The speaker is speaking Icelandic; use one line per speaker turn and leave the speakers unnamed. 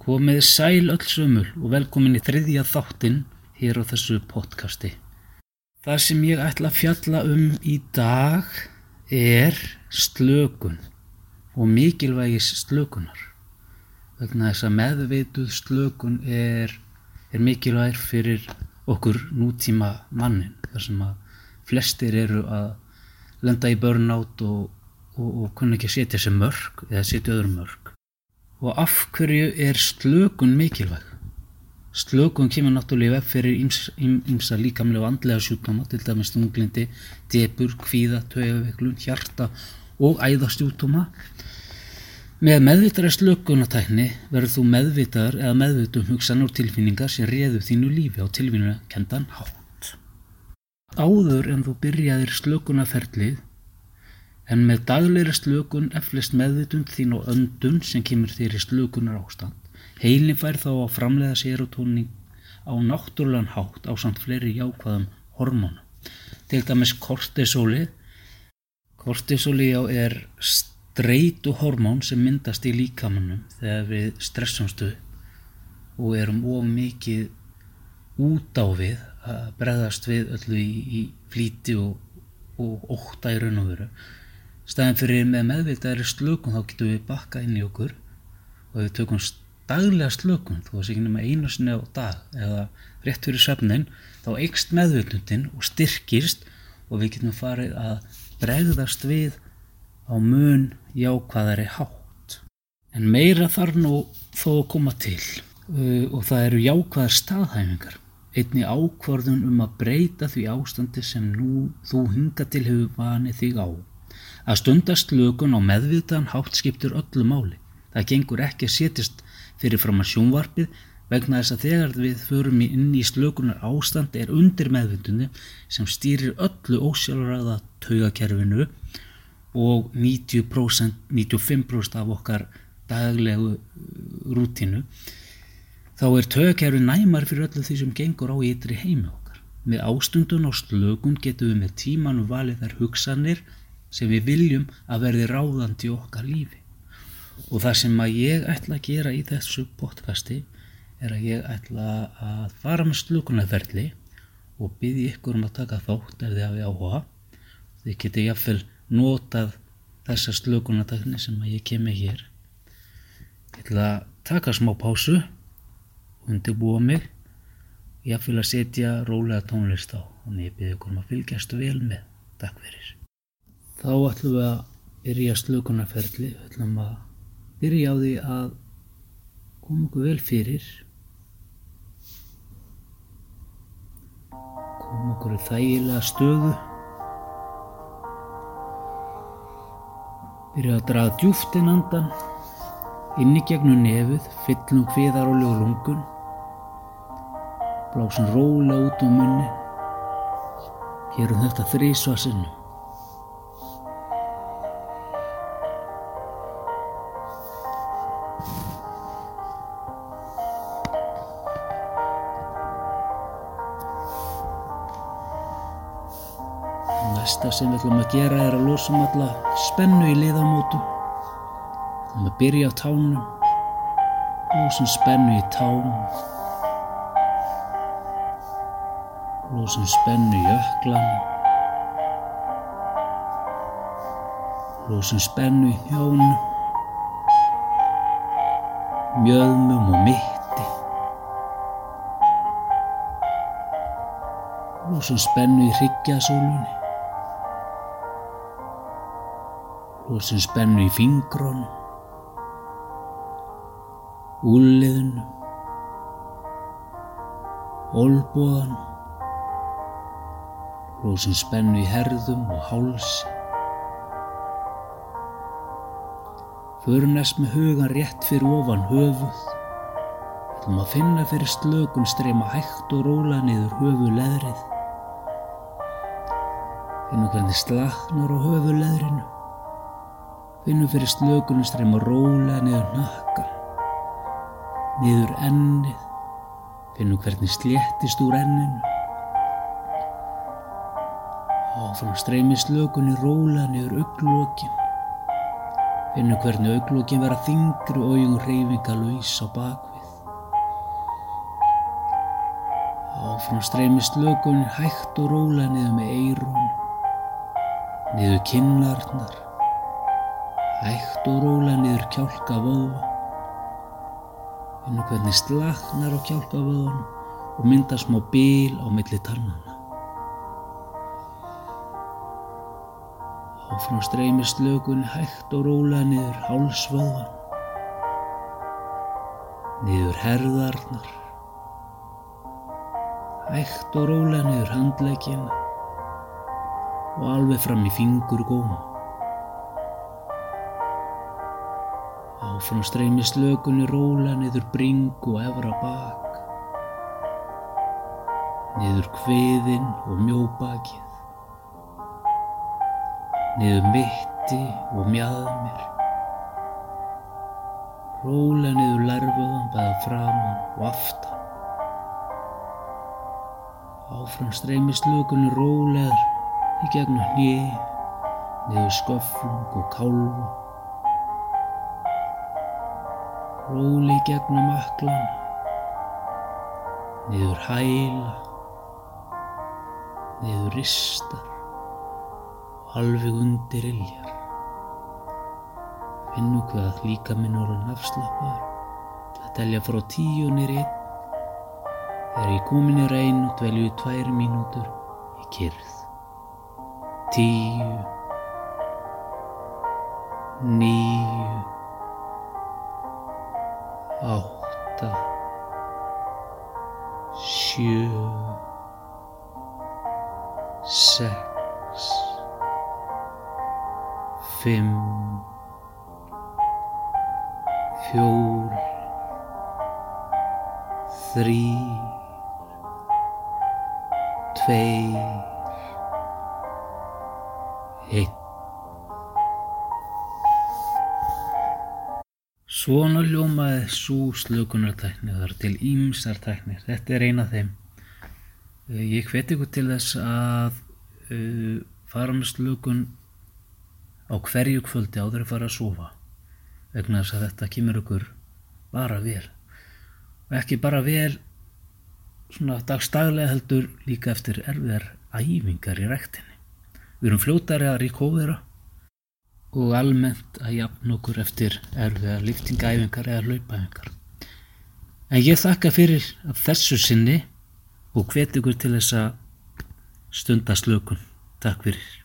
Komið sæl öll sömul og velkomin í þriðja þáttinn hér á þessu podcasti. Það sem ég ætla að fjalla um í dag er slökun og mikilvægis slökunar. Vegna þess að meðveituð slökun er, er mikilvægir fyrir okkur nútíma mannin. Þar sem að flestir eru að lenda í burnout og, og, og kunna ekki setja sér mörg eða setja öðru mörg. Og af hverju er slökun mikilvæg? Slökun kemur náttúrulega vefð fyrir ymsa líkamlega og andlega sjúkdóma, til dæmis tunglindi, debur, kvíða, tögaveiklun, hjarta og æðastjúkdóma. Með meðvitara slökunatækni verður þú meðvitar eða meðvitum hugsan og tilfinningar sem réðu þínu lífi á tilvinnuna kendan hátt. Áður en þú byrjaðir slökunaferlið En með dagleira slökun eflist meðvitund þín og öndun sem kemur þér í slökunar ástand. Heilin fær þá að framlega serotonin á náttúrulegan hátt á samt fleiri jákvæðum hormónu. Til dæmis. Kortisóli á er streitu hormón sem myndast í líkamannum þegar við stressumstu og erum of mikið út á við að bregðast við öllu í, í flíti og, og óta í raun og veru staðin fyrir með meðvitaðri slökun þá getum við bakka inn í okkur og við tökum daglega slökun þú veist ekki nema einu sinni á dag eða rétt fyrir söfnin þá eikst meðvitundin og styrkist og við getum farið að bregðast við á mun jákvæðari hátt. En meira þarf nú þó að koma til uh, og það eru jákvæðar staðhæfingar. Einni ákvarðun um að breyta því ástandi sem nú þú hinga til hefur vanið þig á Að stundast lögun á meðvitaðan hátt skiptur öllu máli. Það gengur ekki að setjast fyrir fram að sjónvarpið vegna þess að þegar við förum inn í slökunar ástand er undir meðvindunni sem stýrir öllu ósjálfræða taugakerfinu og 90%, 95% af okkar daglegu uh, rútinu þá er taugakerfi næmar fyrir öllu því sem gengur á ytri heimi okkar. Með ástundun og slökun getum við með tímanu valið þær hugsanir sem við viljum að verði ráðandi okkar lífi. Og það sem að ég ætla að gera í þessu podcasti er að ég ætla að fara með slukunarferli og byggja ykkur um að taka þátt ef þið hafið áhuga. Þið geti jáfnvel notað þessa slukunartakni sem að ég kemi hér. Ég ætla að taka smá pásu, undirbúa mig, jáfnvel að setja rólega tónlist á. Þannig ég byrja ykkur um að fylgjast vel með. Takk fyrir. Þá ætlum við að byrja slökunarferðli, ætlum að byrja á því að koma okkur vel fyrir, koma okkur í þægilega stöðu, byrja að draga djúftinn andan, inni gegnum nefið, fyllum hviðar og löglungun, blásin róla út um munni, hérum þetta þrísvarsinnum. Næsta sem við ætlum að gera er að losa um alla spennu í liðamótum. Við ætlum að byrja á tánum, losum spennu í tánum, losum spennu í öklanum, losum spennu í hjónum, mjöðmum og mitti, losum spennu í hryggjaðsólunni. Og sem spennu í fingrón, úliðun, olbúðan, og sem spennu í herðum og hálsi. Förnast með hugan rétt fyrir ofan höfuð, ætlum að finna fyrir slökun streyma hægt og róla niður höfu leðrið. Finnum hvernig slagnar á höfu leðrinu finnum fyrir slökunum streyma róla niður nakkan niður ennið. Finnum hvernig sléttist úr enninu. Og fannum streymi slökunni róla niður auglókin finnum hvernig auglókin vera þingri og jung reyfinga laus á bakvið. Og fannum streymi slökunni hægt og róla niður með eirun niður kinnarnar hægt og róla niður kjálka vöðva. Finnum hvernig slagnar á kjálka vöðvanum og myndar smá bíl á milli tarnana. Áfram streymi slökun hægt og róla niður hálsvöðvan, niður herðarnar, hægt og róla niður handleikina og alveg fram í fingur góma. Áfram streymi slökunni róla niður bring og efra bak, niður kviðin og mjóbakið, niður mitti og mjaðmir, róla niður lærföðan bæða framann og aftan. Áfram streymi slökunni rólegar í gegnum hnið, niður sköffung og kálfa, róli gegnum aklana, niður hæla, niður ristar og alveg undir iljar. Finnum hvað líka minn orðin afslappar til að telja frá tíu nýri einn. Þegar ég komin í reyn og dvelju tvær mínútur í kyrð. Tíu, níu, átta, sjö, sex, fimm, fjór, þrýr, tveir, einn. Svona ljómaði svo slökunartækni, það er til ímsar tæknir, þetta er eina af þeim. Eh, Ég hveti ykkur til þess að uh, fara með slökun á hverju kvöldi áður að fara að sofa vegna þess að þetta kemur ykkur bara vel og ekki bara vel svona dagstaglega heldur líka eftir erfiðar æfingar í rektinni. Við erum fljótari að ríkóðera og almennt að jafna okkur eftir erfiðar liftingæfingar eða hlaupæfingar. En ég þakka fyrir að þessu sinni og hveti ykkur til þess að stunda slökun. Takk fyrir.